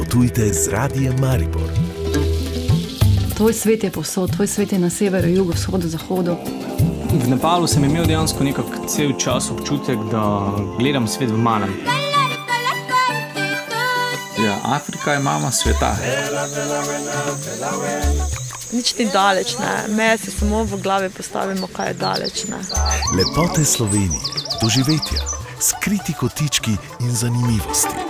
Potujte z radijem Maribor. Tvoj svet je posod, tvoj svet je na severu, jugu, vzhodu, zahodu. V Nepalu sem imel dejansko nekako cel čas občutek, da gledam svet v malem. Ja, Afrika je mama sveta. Nič ni daleč, ne. meje si samo v glavi postavimo, kaj je daleč. Ne. Lepote Slovenije, doživetja, skriti kotički in zanimivosti.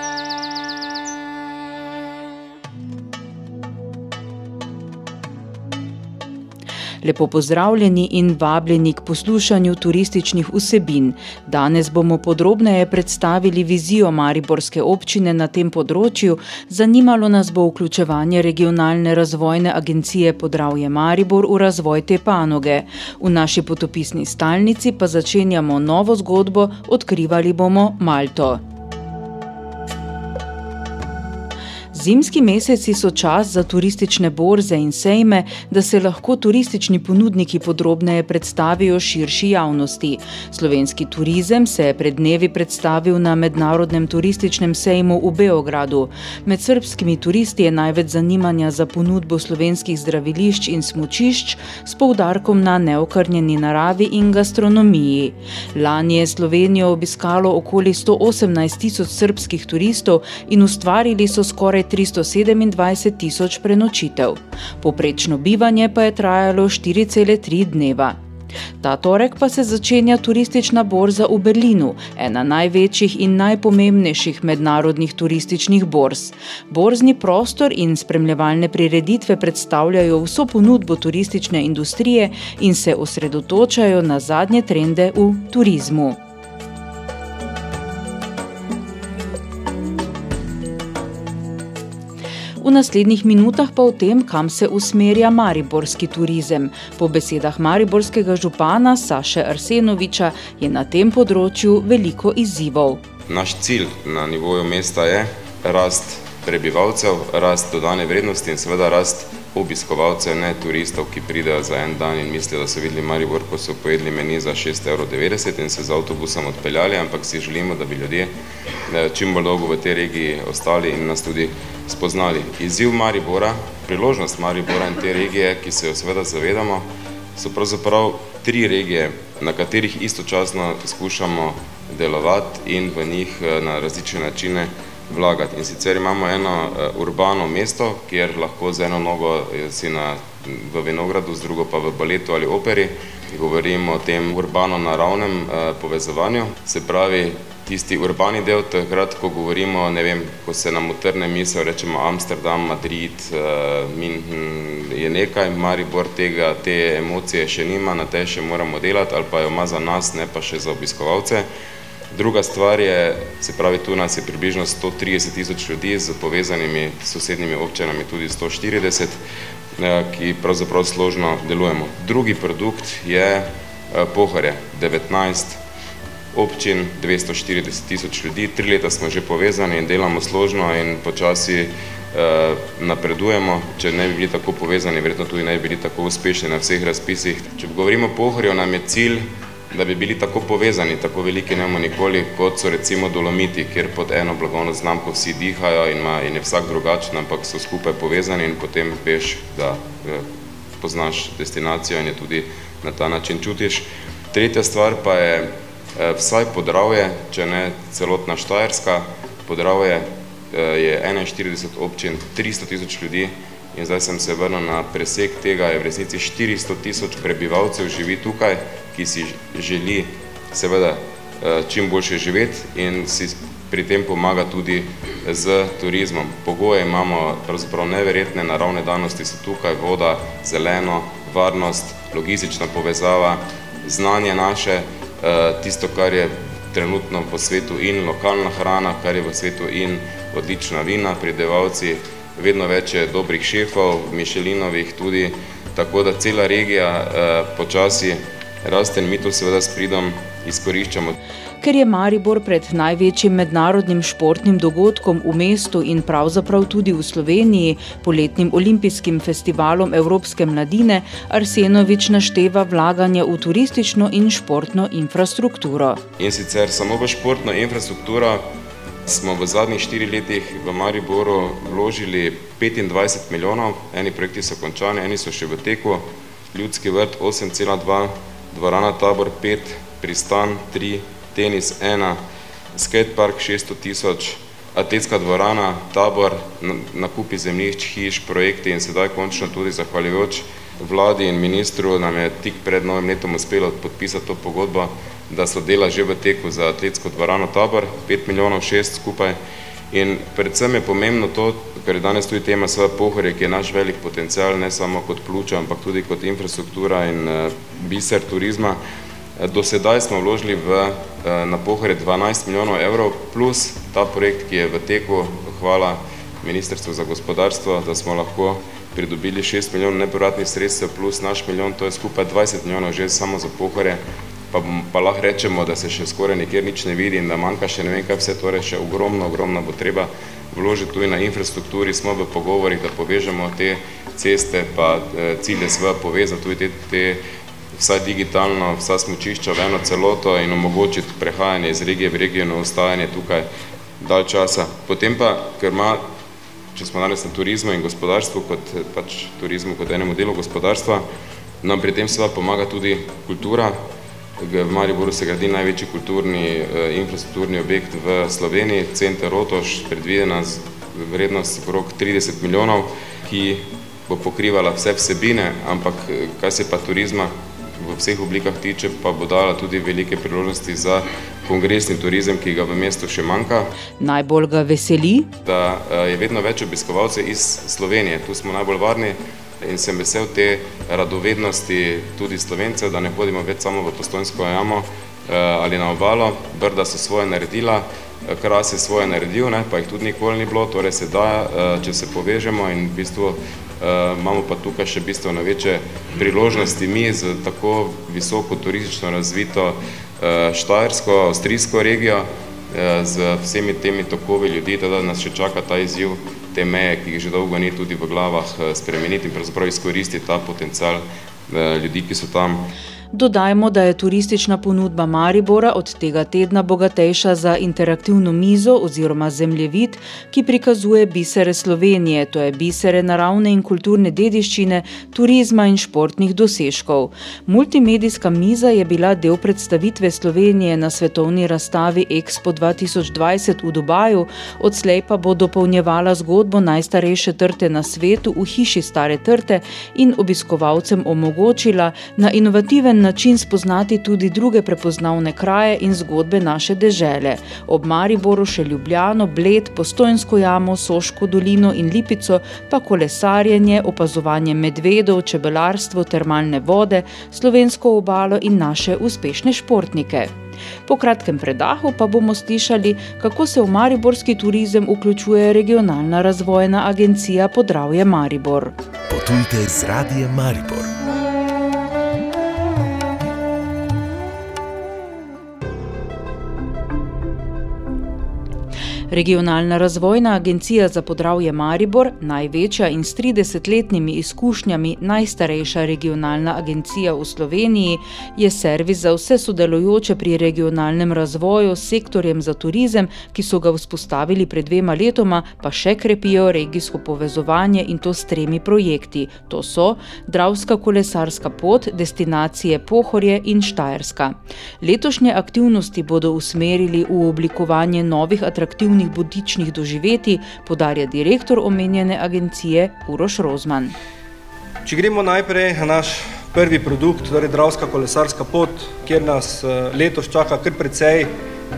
Lepo pozdravljeni in vabljeni k poslušanju turističnih vsebin. Danes bomo podrobneje predstavili vizijo Mariborske občine na tem področju. Zanimalo nas bo vključevanje regionalne razvojne agencije Podravje Maribor v razvoj te panoge. V naši potopisni stalnici pa začenjamo novo zgodbo, odkrivali bomo Malto. Zimski meseci so čas za turistične borze in sejme, da se lahko turistični ponudniki podrobneje predstavijo širši javnosti. Slovenski turizem se je pred dnevi predstavil na Mednarodnem turističnem sejmu v Beogradu. Med srbskimi turisti je največ zanimanja za ponudbo slovenskih zdravilišč in smočišč s poudarkom na neokrnjeni naravi in gastronomiji. Lani je Slovenijo obiskalo okoli 118 tisoč srbskih turistov in ustvarili so skoraj 327 tisoč prenočitev. Poprečno bivanje pa je trajalo 4,3 dneva. Ta torek pa se začenja turistična borza v Berlinu, ena največjih in najpomembnejših mednarodnih turističnih borz. Borzni prostor in spremljevalne prireditve predstavljajo vso ponudbo turistične industrije in se osredotočajo na zadnje trende v turizmu. V naslednjih minutah pa o tem, kam se usmerja mariborski turizem. Po besedah mariborskega župana Saše Arsenoviča je na tem področju veliko izzivov. Naš cilj na nivoju mesta je rast prebivalcev, rast dodane vrednosti in seveda rast obiskovalcev, ne turistov, ki pridejo za en dan in mislijo, da so videli Maribor, ko so pojedli meni za 6,90 evra in se z avtobusom odpeljali, ampak si želimo, da bi ljudje čim bolj dolgo v tej regiji ostali in nas tudi spoznali. Izziv Maribora, priložnost Maribora in te regije, ki se jo seveda zavedamo, so pravzaprav tri regije, na katerih istočasno skušamo delovati in v njih eh, na različne načine vlagati. In sicer imamo eno uh, urbano mesto, kjer lahko z eno nogo eh, si na, v Vinogradu, z drugo pa v baletu ali operi. Govorimo o tem urbano-naravnem uh, povezovanju. Se pravi, tisti urbani del, takrat, ko govorimo, ne vem, ko se nam utrne misel, rečemo Amsterdam, Madrid, uh, München, je nekaj, Maribor tega, te emocije še nima, na te še moramo delati, ali pa jo ima za nas, ne pa še za obiskovalce. Druga stvar je, se pravi, tu nas je približno 130 tisoč ljudi z povezanimi sosednjimi občinami, tudi 140, eh, ki pravzaprav složno delujemo. Drugi produkt je eh, Pohorje, 19 občin, 240 tisoč ljudi, tri leta smo že povezani in delamo složno in počasi eh, napredujemo, če ne bi bili tako povezani, verjetno tudi ne bi bili tako uspešni na vseh razpisih. Če govorimo o Pohorju, nam je cilj da bi bili tako povezani, tako veliki nemo nikoli, kot so recimo Dolomiti, kjer pod eno blagovno znamko vsi dihajo in, ima, in je vsak drugačen, ampak so skupaj povezani in potem veš, da eh, poznaš destinacijo in je tudi na ta način čutiš. Tretja stvar pa je eh, vsaj podravje, če ne celotna Štajerska, podravje eh, je 41 občin, 300 tisoč ljudi, In zdaj sem se vrnil na presek tega, je v resnici 400 tisoč prebivalcev živi tukaj, ki si želi seveda eh, čim boljše živeti in si pri tem pomaga tudi z turizmom. Pogoje imamo pravzaprav neverjetne naravne danosti, so tukaj voda, zeleno, varnost, logistična povezava, znanje naše, eh, tisto, kar je trenutno po svetu in lokalna hrana, kar je v svetu in odlična vina, pridevalci, vedno več je dobrih šefov, Mišelinovih tudi, tako da cela regija eh, počasi raste in mi to seveda s pridom izkoriščamo. Ker je Maribor pred največjim mednarodnim športnim dogodkom v mestu in pravzaprav tudi v Sloveniji, poletnim olimpijskim festivalom Evropske mladine, Arsenovič našteva vlaganja v turistično in športno infrastrukturo. In sicer samo v športno infrastrukturo smo v zadnjih štirih letih v Mariboru vložili 25 milijonov, eni projekti so končani, eni so še v teku, ljudski vrt 8,2, dvorana tabor 5, pristan 3, tenis 1, skatepark 600 tisoč, atletska dvorana, tabor, nakupi zemljišč, hiš, projekti in sedaj končno tudi zahvaljujoč vladi in ministru nam je tik pred novim letom uspelo podpisati to pogodbo, da so dela že v teku za atletsko dvorano tabor, 5 milijonov, 6 skupaj. In predvsem je pomembno to, ker je danes tudi tema svoje pohorje, ki je naš velik potencial, ne samo kot pluča, ampak tudi kot infrastruktura in uh, biser turizma. Do sedaj smo vložili v, uh, na pohorje 12 milijonov evrov plus ta projekt, ki je v teku, hvala Ministrstvu za gospodarstvo, da smo lahko pridobili 6 milijonov nepovratnih sredstev plus naš milijon, to je skupaj 20 milijonov že samo za pohorje, pa, pa lahko rečemo, da se še skoraj nikjer nič ne vidi in da manjka še ne vem kaj vse, torej še ogromno, ogromno bo treba vložiti tudi na infrastrukturi, smo v pogovorih, da povežemo te ceste, pa eh, cilje svoje povezati tudi te, te vsaj digitalno, vsa smučišča v eno celoto in omogočiti prehajanje iz regije v regijo na ostajanje tukaj dalj časa. Potem pa, ker ima če smo danes na turizmu in gospodarstvu, kot pač turizmu kot enemu delu gospodarstva, nam pri tem seveda pomaga tudi kultura. V Mariboru se gradi največji kulturni eh, infrastrukturni objekt v Sloveniji, center Rotoš, predvidena vrednost okrog 30 milijonov, ki bo pokrivala vse vsebine, ampak eh, kaj se pa turizma v vseh oblikah tiče, pa bo dala tudi velike priložnosti za kongresni turizem, ki ga v mestu še manjka. Najbolj ga veseli, da eh, je vedno več obiskovalcev iz Slovenije. Tu smo najbolj varni in sem vesel te radovednosti tudi slovencev, da ne hodimo več samo v postojnsko jamo eh, ali na obalo. Brda so svoje naredila, eh, Kras je svoje naredil, ne, pa jih tudi nikoli ni bilo, torej se da, če se povežemo in v bistvu imamo pa tukaj še bistveno večje priložnosti mi z tako visoko turistično razvito štajersko, avstrijsko regijo, z vsemi temi tokovi ljudi, da nas še čaka ta izziv te meje, ki jih že dolgo ni tudi v glavah uh, spremeniti in pravzaprav izkoristiti ta potencial uh, ljudi, ki so tam. Dodajmo, da je turistična ponudba Maribora od tega tedna bogatejša za interaktivno mizo oziroma zemljevid, ki prikazuje bisere Slovenije, to je bisere naravne in kulturne dediščine, turizma in športnih dosežkov. Multimedijska miza je bila del predstavitve Slovenije na svetovni razstavi Expo 2020 v Dubaju, odslej pa bo dopolnjevala zgodbo najstarejše trte na svetu v hiši stare trte in obiskovalcem omogočila na inovativen način spoznati tudi druge prepoznavne kraje in zgodbe naše dežele. Ob Mariboru še Ljubljano, Bled, Postojnsko jamo, Soško dolino in Lipico, pa kolesarjenje, opazovanje medvedov, čebelarstvo, termalne vode, slovensko obalo in naše uspešne športnike. Po kratkem predahu pa bomo slišali, kako se v mariborski turizem vključuje regionalna razvojna agencija Podravje Maribor. Potujte z radijem Maribor. Regionalna razvojna agencija za podravje Maribor, največja in s 30-letnimi izkušnjami najstarejša regionalna agencija v Sloveniji, je servis za vse sodelujoče pri regionalnem razvoju s sektorjem za turizem, ki so ga vzpostavili pred dvema letoma, pa še krepijo regijsko povezovanje in to s tremi projekti. To so Dravska kolesarska pot, destinacije Pohorje in Štajerska. Letošnje aktivnosti bodo usmerili v oblikovanje novih atraktivnih posebnih butičnih doživetij, podarja direktor omenjene agencije Uroš Rozman. Če gremo najprej na naš prvi produkt, torej Dravska kolesarska pot, kjer nas eh, letos čaka kar precej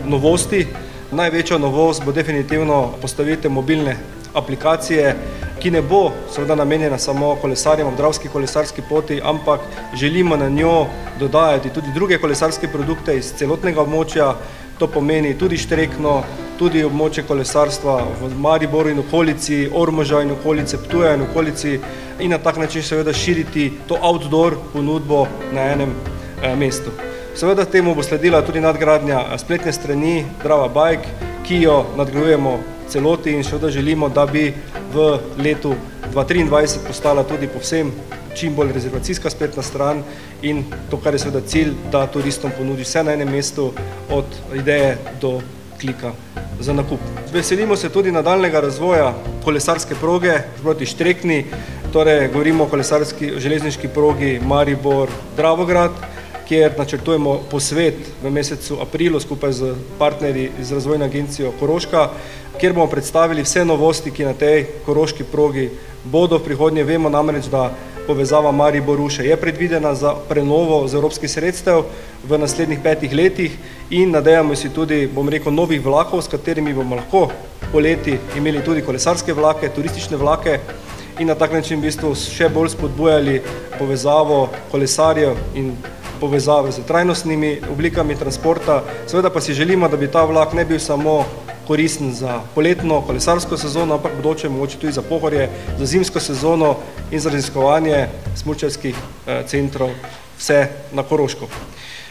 novosti. Največja novost bo definitivno postavitev mobilne aplikacije, ki ne bo seveda namenjena samo kolesarjem ob Dravski kolesarski poti, ampak želimo na njo dodajati tudi druge kolesarske produkte iz celotnega območja, to pomeni tudi Štrekno, tudi območje kolesarstva v Mariboru in okolici, Ormoža in okolice, Ptuja in okolici in na tak način seveda širiti to outdoor ponudbo na enem eh, mestu. Seveda temu bo sledila tudi nadgradnja spletne strani Drava Bike, ki jo nadgrajujemo celoti in še da želimo, da bi v letu 2023 postala tudi povsem čim bolj rezervacijska spletna stran in to, kar je seveda cilj, da turistom ponudi vse na enem mestu od ideje do klika za nakup. Veselimo se tudi nadaljnega razvoja kolesarske proge proti Štrekni, torej govorimo o kolesarski železniški progi Maribor-Dravograd, kjer načrtujemo posvet v mesecu aprilu skupaj z partnerji iz razvojne agencijo Koroška, kjer bomo predstavili vse novosti, ki na tej koroški progi bodo v prihodnje. Vemo namreč, da povezava Maribor-Ruše je predvidena za prenovo z evropskih sredstev v naslednjih petih letih in nadejamo si tudi, bom rekel, novih vlakov, s katerimi bomo lahko poleti imeli tudi kolesarske vlake, turistične vlake in na tak način v bistvu še bolj spodbujali povezavo kolesarjev in povezave z trajnostnimi oblikami transporta. Seveda pa si želimo, da bi ta vlak ne bil samo koristen za poletno kolesarsko sezono, ampak bodoče mogoče tudi za pohorje, za zimsko sezono in za raziskovanje smučarskih centrov vse na Koroško.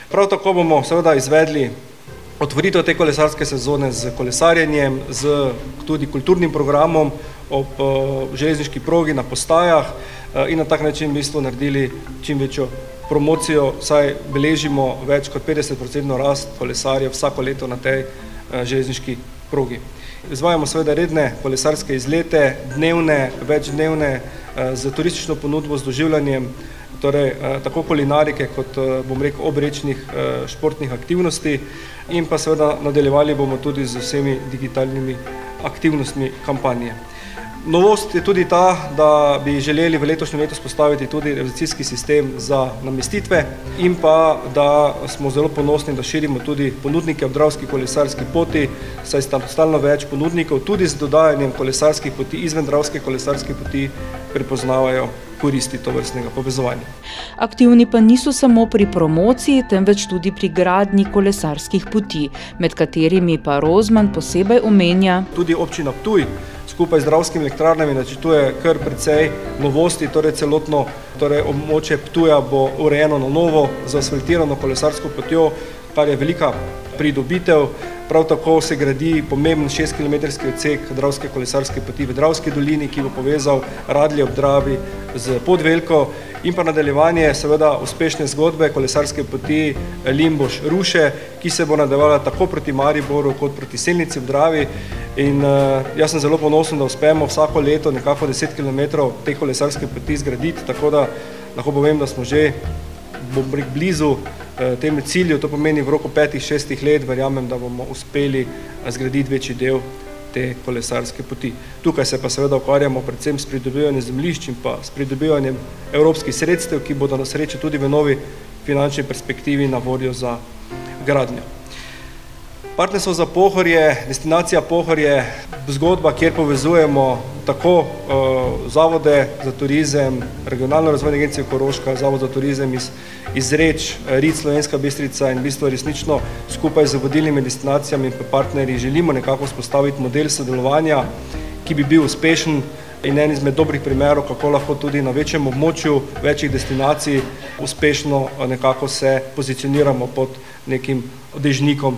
Prav tako bomo seveda izvedli otvoritev te kolesarske sezone z kolesarjenjem, z tudi kulturnim programom ob železniški progi na postajah in na tak način v bistvu naredili čim večjo promocijo, saj beležimo več kot 50% rast kolesarjev vsako leto na tej železniški progi. Izvajamo seveda redne kolesarske izlete, dnevne, večdnevne, s turistično ponudbo, z doživljanjem, torej tako kulinarike kot, bom rekel, obrečnih športnih aktivnosti in pa seveda nadaljevali bomo tudi z vsemi digitalnimi aktivnostmi kampanje. Novost je tudi ta, da bi želeli v letošnjem letu vzpostaviti tudi rezervacijski sistem za namestitve in pa da smo zelo ponosni, da širimo tudi ponudnike ob Dravski kolesarski poti, saj stalno več ponudnikov tudi z dodajanjem kolesarskih poti izven Dravske kolesarske poti prepoznavajo koristi tovrstnega povezovanja. Aktivni pa niso samo pri promociji, temveč tudi pri gradnji kolesarskih poti, med katerimi pa Rozman posebej omenja tudi občina Ptuj skupaj z Dravskimi elektrarnami načrtuje kar precej novosti, torej celotno torej območje Ptuja bo urejeno na novo z asfaltirano kolesarsko potjo, kar je velika pridobitev. Prav tako se gradi pomemben šestkilometrski odsek Dravske kolesarske poti v Dravski dolini, ki bo povezal Radlje ob Dravi s Podvelko in pa nadaljevanje seveda uspešne zgodbe kolesarske poti Limbuš-Ruše, ki se bo nadaljevala tako proti Mariboru kot proti Selnici ob Dravi. In jaz sem zelo ponosen, da uspemo vsako leto nekako deset kilometrov te kolesarske poti zgraditi, tako da lahko povem, da smo že, blizu temu cilju, to pomeni v roku petih, šestih let verjamem, da bomo uspeli zgraditi večji del te kolesarske poti. Tukaj se pa seveda ukvarjamo predvsem s pridobivanjem zemljišč in pa s pridobivanjem evropskih sredstev, ki bodo na srečo tudi v novi finančni perspektivi na voljo za gradnjo. Partnerstvo za Pohorje, destinacija Pohorje, zgodba, kjer povezujemo tako zavode za turizem, Regionalno razvojno agencijo Koroška, Zavod za turizem iz iz Reč, Rit Slovenska Bistrica in v bistvu resnično skupaj z vodilnimi destinacijami in pa partnerji želimo nekako vzpostaviti model sodelovanja, ki bi bil uspešen in en izmed dobrih primerov, kako lahko tudi na večjem območju večjih destinacij uspešno nekako se pozicioniramo pod nekim dežnikom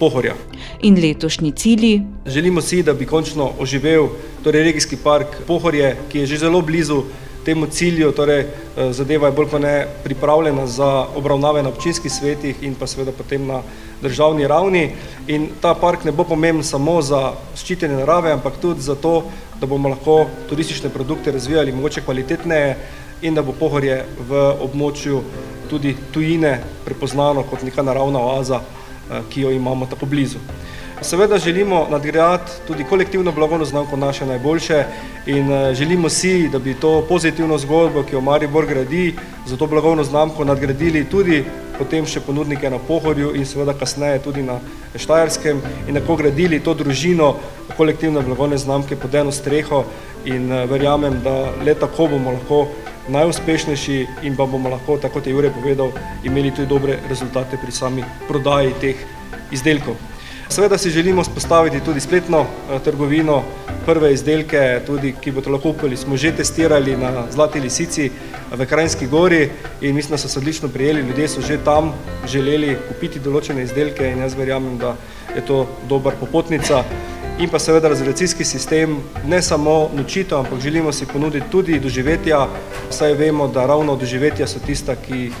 Pohorja. In letošnji cilji? Želimo si, da bi končno oživel torej regijski park Pohorje, ki je že zelo blizu temu cilju, torej zadeva je bolj kot ne pripravljena za obravnave na občinskih svetih in pa seveda potem na državni ravni in ta park ne bo pomemben samo za ščitenje narave, ampak tudi zato, da bomo lahko turistične produkte razvijali mogoče kvalitetneje in da bo Pohorje v območju tudi tujine prepoznano kot neka naravna oaza, ki jo imamo tako blizu. Seveda želimo nadgrajevati tudi kolektivno blagovno znamko Naše najboljše in želimo si, da bi to pozitivno zgodbo, ki jo Maribor gradi, s to blagovno znamko nadgradili tudi potem še ponudnike na Pohorju in seveda kasneje tudi na Štajerskem in tako gradili to družino kolektivne blagovne znamke pod eno streho in verjamem, da le tako bomo lahko najuspešnejši in pa bomo lahko, tako kot je Jure povedal, imeli tudi dobre rezultate pri sami prodaji teh izdelkov. Seveda si želimo spostaviti tudi spletno trgovino, prve izdelke, tudi, ki bodo lahko kupili, smo že testirali na Zlati lisici v Krajinski gori in mislim, da so se odlično prijeli, ljudje so že tam želeli kupiti določene izdelke in jaz verjamem, da je to dober popotnica. In pa seveda rezervacijski sistem, ne samo nočitev, ampak želimo si ponuditi tudi doživetja, saj vemo, da ravno doživetja so tista, ki jih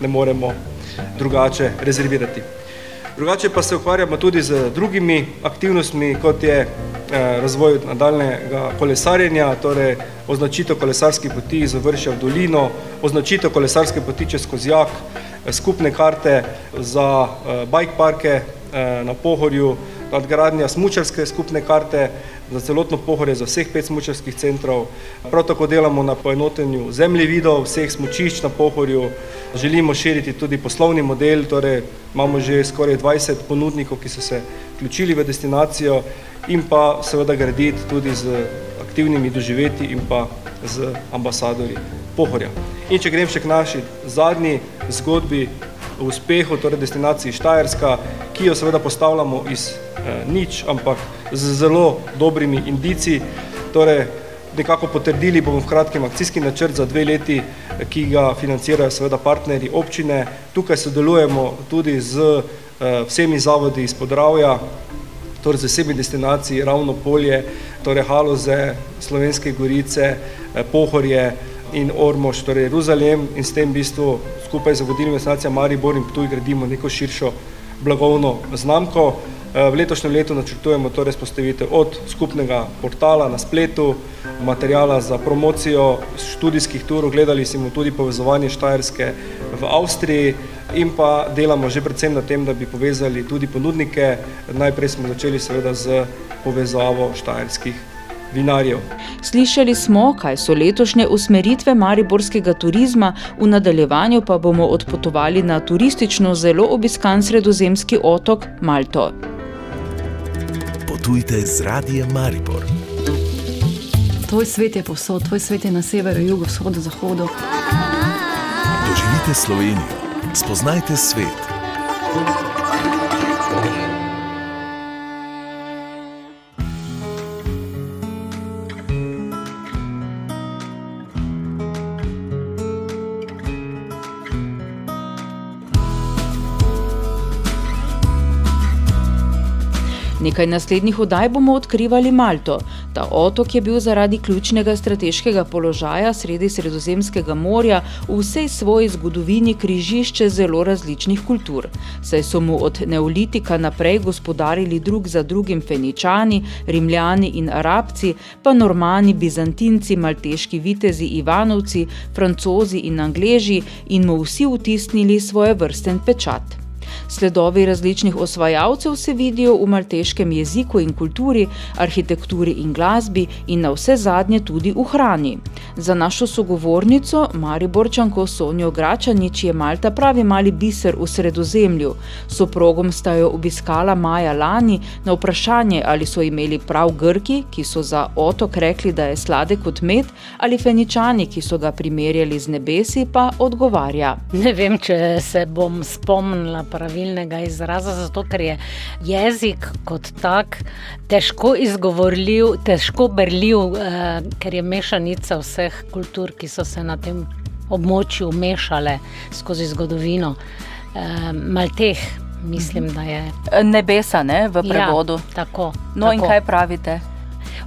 ne moremo drugače rezervirati. Drugače pa se ukvarjamo tudi z drugimi aktivnostmi, kot je razvoj nadaljnega kolesarjenja, torej označitev kolesarskih poti iz vršja v dolino, označitev kolesarske poti čez Kozjak, skupne karte za bike parke na Pohorju, nadgradnja smučarske skupne karte za celotno Pohorje, za vseh pet smučarskih centrov. Prav tako delamo na poenotenju zemljevidov vseh smučišč na Pohorju, želimo širiti tudi poslovni model, torej imamo že skoraj 20 ponudnikov, ki so se vključili v destinacijo in pa seveda graditi tudi z aktivnimi doživetji in pa z ambasadorji Pohorja. In če grem še k naši zadnji zgodbi o uspehu, torej destinaciji Štajerska, ki jo seveda postavljamo iz nič, ampak z zelo dobrimi indici, torej nekako potrdili bomo v kratkem akcijski načrt za dve leti, ki ga financirajo seveda partnerji občine. Tukaj sodelujemo tudi z vsemi zavodi iz Podravja, torej z vsemi destinaciji Ravno polje, torej Haloze, Slovenske gorice, Pohorje in Ormož, torej Jeruzalem in s tem v bistvu skupaj z vodilnimi destinacijami Maribor in Ptuj gradimo neko širšo blagovno znamko. V letošnjem letu načrtujemo torej vzpostavitev od skupnega portala na spletu, materiala za promocijo študijskih turov, gledali si bomo tudi povezovanje Štajerske v Avstriji in pa delamo že predvsem na tem, da bi povezali tudi ponudnike. Najprej smo začeli seveda s povezavo štajerskih vinarjev. Slišali smo, kaj so letošnje usmeritve mariborskega turizma, v nadaljevanju pa bomo odpotovali na turistično zelo obiskan sredozemski otok Malto. Potujte z Radiem Maribor. Tvoj svet je povsod, tvoj svet je na severu, jugu, vzhodu, zahodu. Doživite Slovenijo, spoznajte svet. Nekaj naslednjih oddaj bomo odkrivali Malto. Ta otok je bil zaradi ključnega strateškega položaja sredi Sredozemskega morja v vsej svoji zgodovini križišče zelo različnih kultur, saj so mu od neolitika naprej gospodarili drug za drugim Feničani, Rimljani in Arabci, pa Normani, Bizantinci, malteški vitezi Ivanovci, Francozi in Angleži in mu vsi vtisnili svojevrsten pečat. Sledovi različnih osvajalcev se vidijo v malteškem jeziku in kulturi, arhitekturi in glasbi in navsezadnje tudi v hrani. Za našo sogovornico, Mariborčanko Sonjo Gračanič, je Malta pravi mali biser v Sredozemlju. Soprogom sta jo obiskala maja lani, na vprašanje, ali so imeli prav Grki, ki so za otok rekli, da je sladek kot med, ali Feničani, ki so ga primerjali z nebesi, pa odgovarja. Ne vem, če se bom spomnila pravilnega izraza, zato ker je jezik kot tak težko izgovorljiv, težko berljiv, eh, ker je mešanica vseh kultur, ki so se na tem območju mešale skozi zgodovino. Eh, Malteh, mislim, da je. Nebesa, ne, v prevodu. Ja, tako. No, tako. in kaj pravite?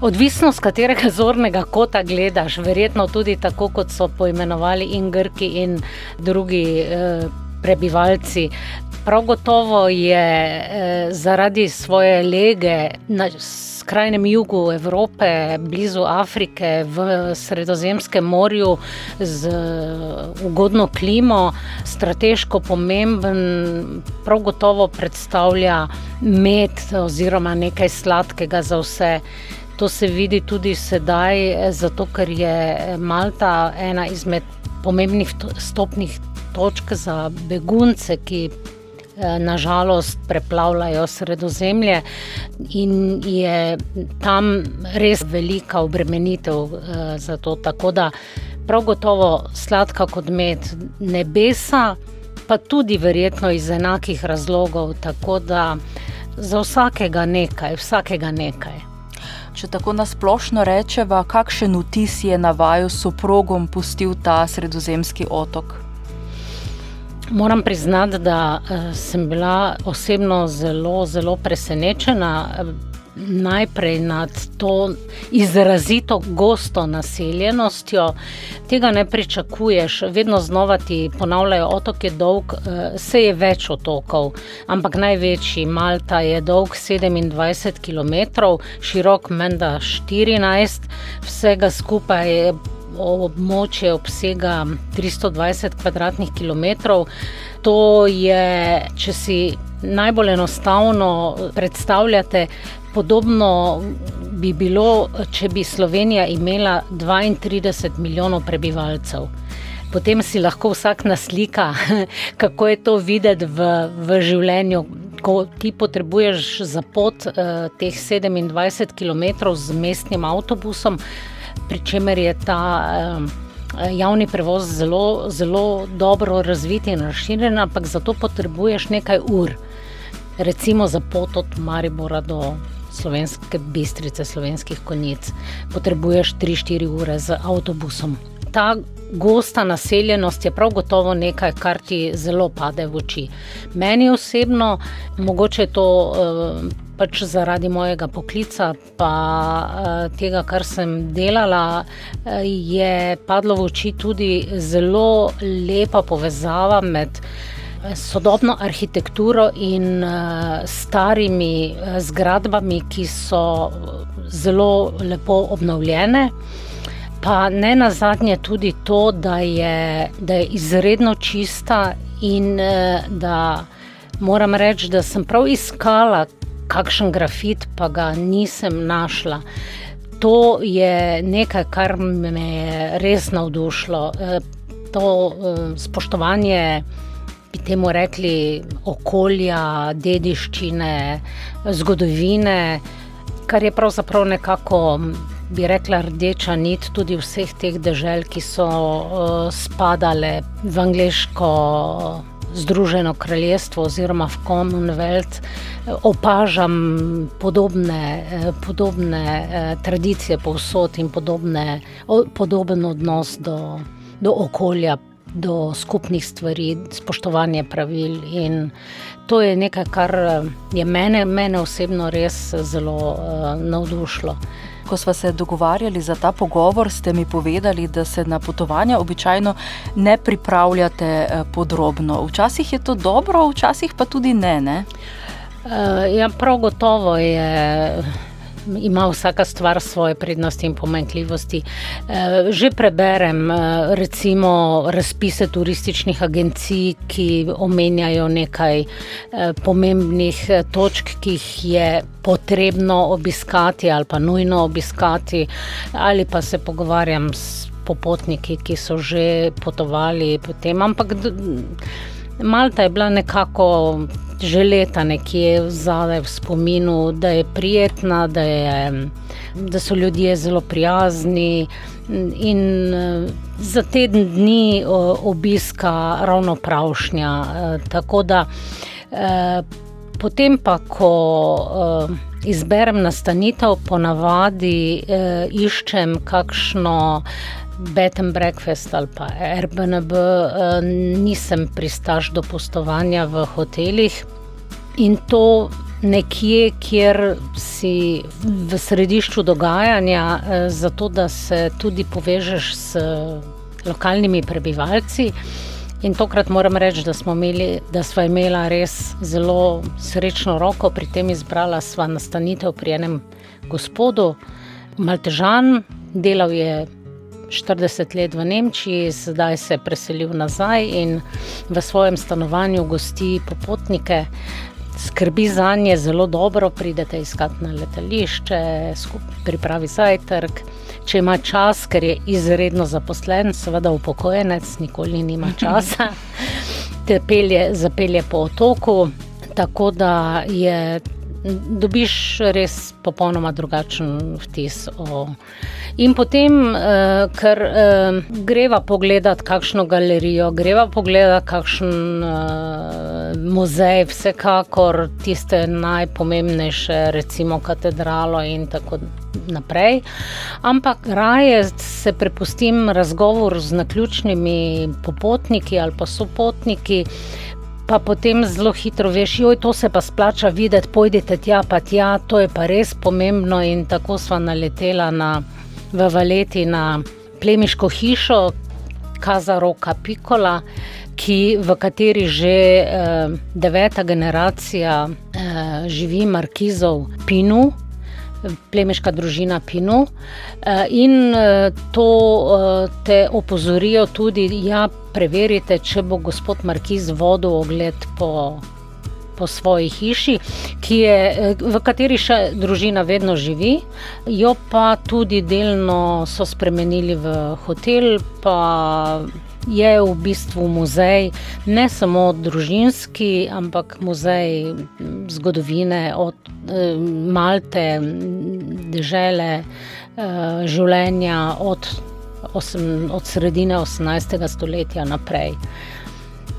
Odvisno, z katerega zornega kota gledaš, verjetno tudi tako, kot so poimenovali in Grki, in drugi eh, prebivalci. Prav gotovo je eh, zaradi svoje lege na skrajnem jugu Evrope, blizu Afrike, v Sredozemskem morju, z ugodno klimo, strateško pomemben, prav gotovo predstavlja med oziroma nekaj sladkega za vse. To se vidi tudi sedaj, zato ker je Malta ena izmed pomembnih stopnih točk za begunce, ki nažalost preplavljajo sredozemlje in je tam res velika obremenitev za to. Tako da prav gotovo sladka kot med nebesa, pa tudi verjetno iz enakih razlogov, tako da za vsakega nekaj, vsakega nekaj. Če tako nasplošno rečeva, kakšen vtis je na vaju soprogom pustil ta sredozemski otok? Moram priznati, da uh, sem bila osebno zelo, zelo presenečena. Najprej nad to izrazito gosto naseljenostjo, tega ne pričakuješ, vedno znova ti ponavljajo, otok je dolg, vse je več otokov, ampak največji Malta je dolg 27 km, širok menda 14, vsega skupaj je območje obsega 320 km2. To je, če si najbolj enostavno predstavljate, podobno bi bilo, če bi Slovenija imela 32 milijonov prebivalcev. Potem si lahko vsak naslika, kako je to videti v, v življenju. Ko ti potrebuješ za pot eh, teh 27 km z mestnim avtobusom, pri čemer je ta javni prevoz zelo, zelo dobro razvit in razširjen, ampak za to potrebuješ nekaj ur. Recimo za pot od Maribora do slovenske bistrice, slovenskih konjic, potrebuješ 3-4 ure z avtobusom. Ta gosta naseljenost je prav gotovo nekaj, kar ti zelo pade v oči. Meni osebno, mogoče je to. Uh, pač zaradi mojega poklica, pa uh, tega, kar sem delala, uh, je padlo v oči tudi zelo lepa povezava med eh, sodobno arhitekturo in starimi zgradbami, ki so zelo lepo obnovljene. Pa ne na zadnje tudi to, da je, da je izredno čista, in da moram reči, da sem prav iskala, kakšen grafit, pa ga nisem našla. To je nekaj, kar me je res navdušilo. E, to e, spoštovanje, bi temu rekli, okolja, dediščine, zgodovine, kar je pravzaprav nekako. Bi rekla rdeča nit tudi vseh teh dežel, ki so uh, spadale v angliško Združeno kraljestvo oziroma v Commonwealth, opažam podobne, podobne eh, tradicije povsod in podobne, podoben odnos do, do okolja, do skupnih stvari, spoštovanje pravil. In to je nekaj, kar je mene, mene osebno res zelo uh, navdušilo. Ko smo se dogovarjali za ta pogovor, ste mi povedali, da se na potovanja običajno ne pripravljate eh, podrobno. Včasih je to dobro, včasih pa tudi ne. ne? Uh, ja, prav gotovo je ima vsaka stvar svoje prednosti in pomenkljivosti. Eh, že preberem, eh, recimo, razpise turističnih agencij, ki omenjajo nekaj eh, pomembnih točk, ki jih je potrebno obiskati ali pa nujno obiskati, ali pa se pogovarjam s popotniki, ki so že potovali po tem. Ampak Malta je bila nekako že leta nekje zadaj v spominu, da je prijetna, da, je, da so ljudje zelo prijazni. In za teden dni obiska ravno pravšnja. Tako da potem, pa, ko izberem nastanitev, ponavadi iščem kakšno bed and breakfast ali pa Airbnb, eh, nisem pristaš do postovanja v hotelih in to nekje, kjer si v središču dogajanja, eh, zato da se tudi povežeš s lokalnimi prebivalci. In tokrat moram reči, da smo imeli, da smo imeli res zelo srečno roko, pri tem izbrala sva nastanitev pri enem gospodu, Maltežan, delal je 40 let v Nemčiji, zdaj se je preselil nazaj in v svojem stanovanju gosti popotnike. Skrbi za nje zelo dobro, pridete iskat na letališče, pripravi zajtrk. Če ima čas, ker je izredno zaposlen, seveda upokojenec, nikoli nima časa, te pelje, zapelje po otoku. Tako da je dobiš res popolnoma drugačen vtis. O... In potem, uh, ker uh, greva pogledat kakšno galerijo, greva pogledat kakšen uh, muzej, vsekakor tiste najpomembnejše, recimo katedralo in tako naprej. Ampak raje se prepustim razgovoru z naključnimi popotniki ali pa sopotniki pa potem zelo hitro veš, joj, to se pa splača videti, pojdite tja, pa tja, to je pa res pomembno. In tako smo naletela na, v Valeti na plemiško hišo Kazaroka Pikola, ki, v kateri že eh, deveta generacija eh, živi Markizov Pinu plemiška družina Pinu. Eh, in eh, to eh, te opozorijo tudi, da ja, preverite, če bo gospod Markiz vodil ogled po. Po svoji hiši, je, v kateri še družina vedno živi, jo pa tudi delno so spremenili v hotel, pa je v bistvu muzej, ne samo družinski, ampak muzej zgodovine od eh, Malte, države, eh, življenja od, osem, od sredine 18. stoletja naprej.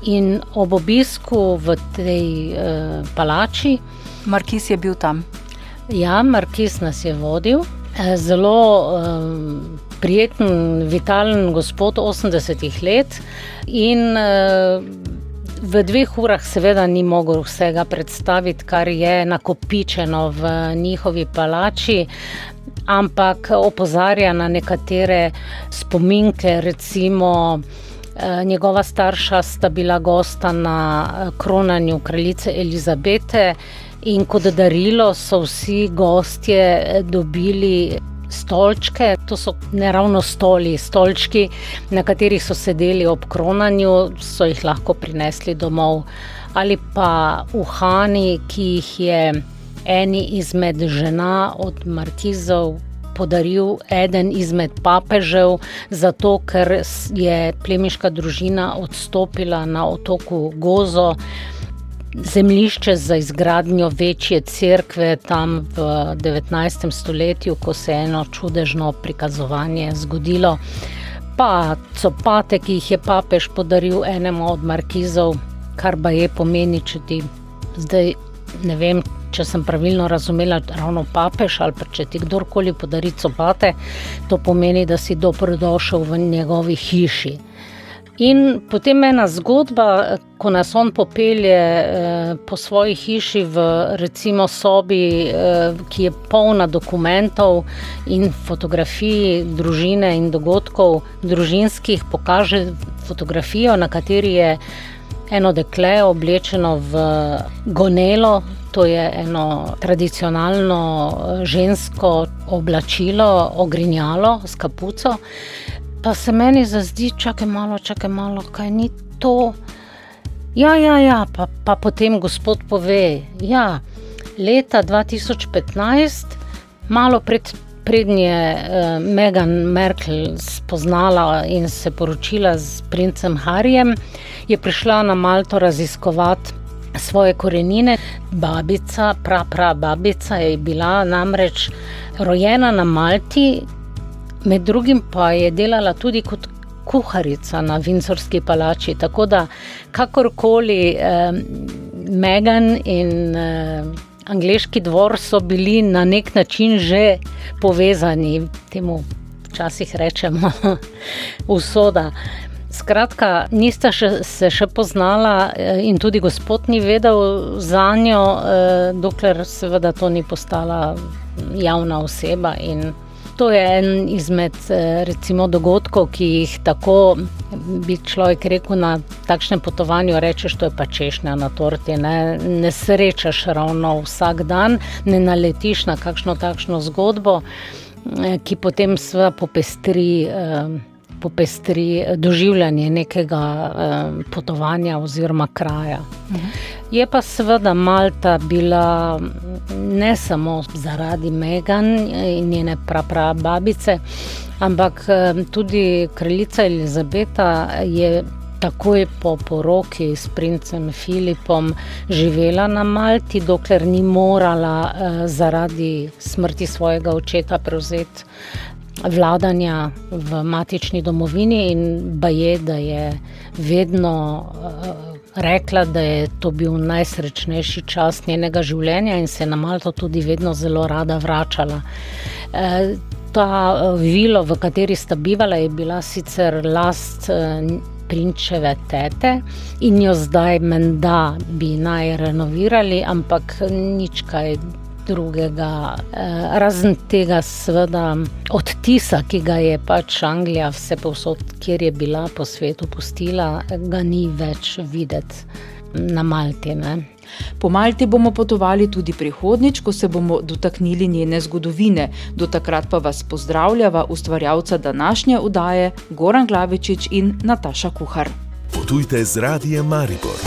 In ob obisku v tej eh, palači, Markis je bil tam. Ja, Markis nas je vodil. Eh, zelo eh, prijeten, vitalen gospod 80 let in uh, v dveh urah seveda ni mogel vsega predstaviti, kar je nakopičeno v njihovi palači. Ampak opozarja na nekatere spominke, recimo eh, njegova starša sta bila gosta na eh, kronanju kraljice Elizabete, in kot darilo so vsi gostje dobili stolčke, to so ne ravno stoli, stolčki, na katerih so sedeli ob kronanju, so jih lahko prinesli domov, ali pa uhani, ki jih je eni izmed žena od Markizov. Podaril eden izmed papežev, zato ker je plemiška družina odstopila na otoku Gozo, zemljišče za izgradnjo večje cerkve tam v 19. stoletju, ko se je eno čudežno prikazovanje zgodilo. Pa copate, ki jih je papež podaril enemu od markizov, kar pa je pomeni, če ti zdaj ne vem. Če sem pravilno razumela, ravno papež ali pa če ti kdorkoli podari copate, to pomeni, da si dobrodošel v njegovi hiši. In potem ena zgodba, ko nas on popelje eh, po svoji hiši v recimo sobi, eh, ki je polna dokumentov in fotografij družine in dogodkov družinskih, pokaže fotografijo, na kateri je eno dekle oblečeno v gonelo. To je eno tradicionalno eh, žensko oblačilo, ogrinjalo s kapuco. Pa se meni zdi, čakaj malo, čakaj malo, kaj ni to. Ja, ja, ja pa, pa potem gospod pove, ja, leta 2015, malo pred, prednje eh, Megan Merkel spoznala in se poročila z princem Harjem, je prišla na Malto raziskovati. Svoje korenine, babica, prav, prav babica je bila namreč rojena na Malti, Med drugim pa je delala tudi kot kuharica na Vindzorski palači. Tako da, kakorkoli eh, Megan in eh, angliški dvor so bili na nek način že povezani, temu včasih rečemo, usoda. Skratka, nista še, se še poznala eh, in tudi gospod ni vedel za njo, eh, dokler seveda to ni postala javna oseba. In To je en izmed eh, recimo, dogodkov, ki jih tako bi človek rekel na takšnem potovanju. Rečeš, to je pa češnja na torti. Ne, ne srečaš ravno vsak dan, ne naletiš na kakšno takšno zgodbo, ki potem sva popestri. Eh, popestri doživljanje nekega eh, potovanja oziroma kraja. Uh mhm. -huh. Je pa seveda Malta bila ne samo zaradi Megan in njene praprababice, ampak eh, tudi kraljica Elizabeta je takoj po poroki s princem Filipom živela na Malti, dokler ni morala uh, zaradi smrti svojega očeta prevzeti vladanja v matični domovini in baje, da je vedno. Uh, rekla, da je to bil najsrečnejši čas njenega življenja in se je na Malto tudi vedno zelo rada vračala. E, ta e, vilo, v kateri sta bivala, je bila sicer last e, prinčeve tete in jo zdaj menda bi naj renovirali, ampak nič kaj drugega, eh, razen tega, seveda, odtisa, ki ga je pač Anglija, vse povsod, kjer je bila po svetu, pustila, ga ni več videti na Malti. Ne? Po Malti bomo potovali tudi prihodnjič, ko se bomo dotaknili njene zgodovine. Do takrat pa vas pozdravljava ustvarjalca današnje udaje Goran Glavičič in Nataša Kuhar. Potujte z radijem Maribor.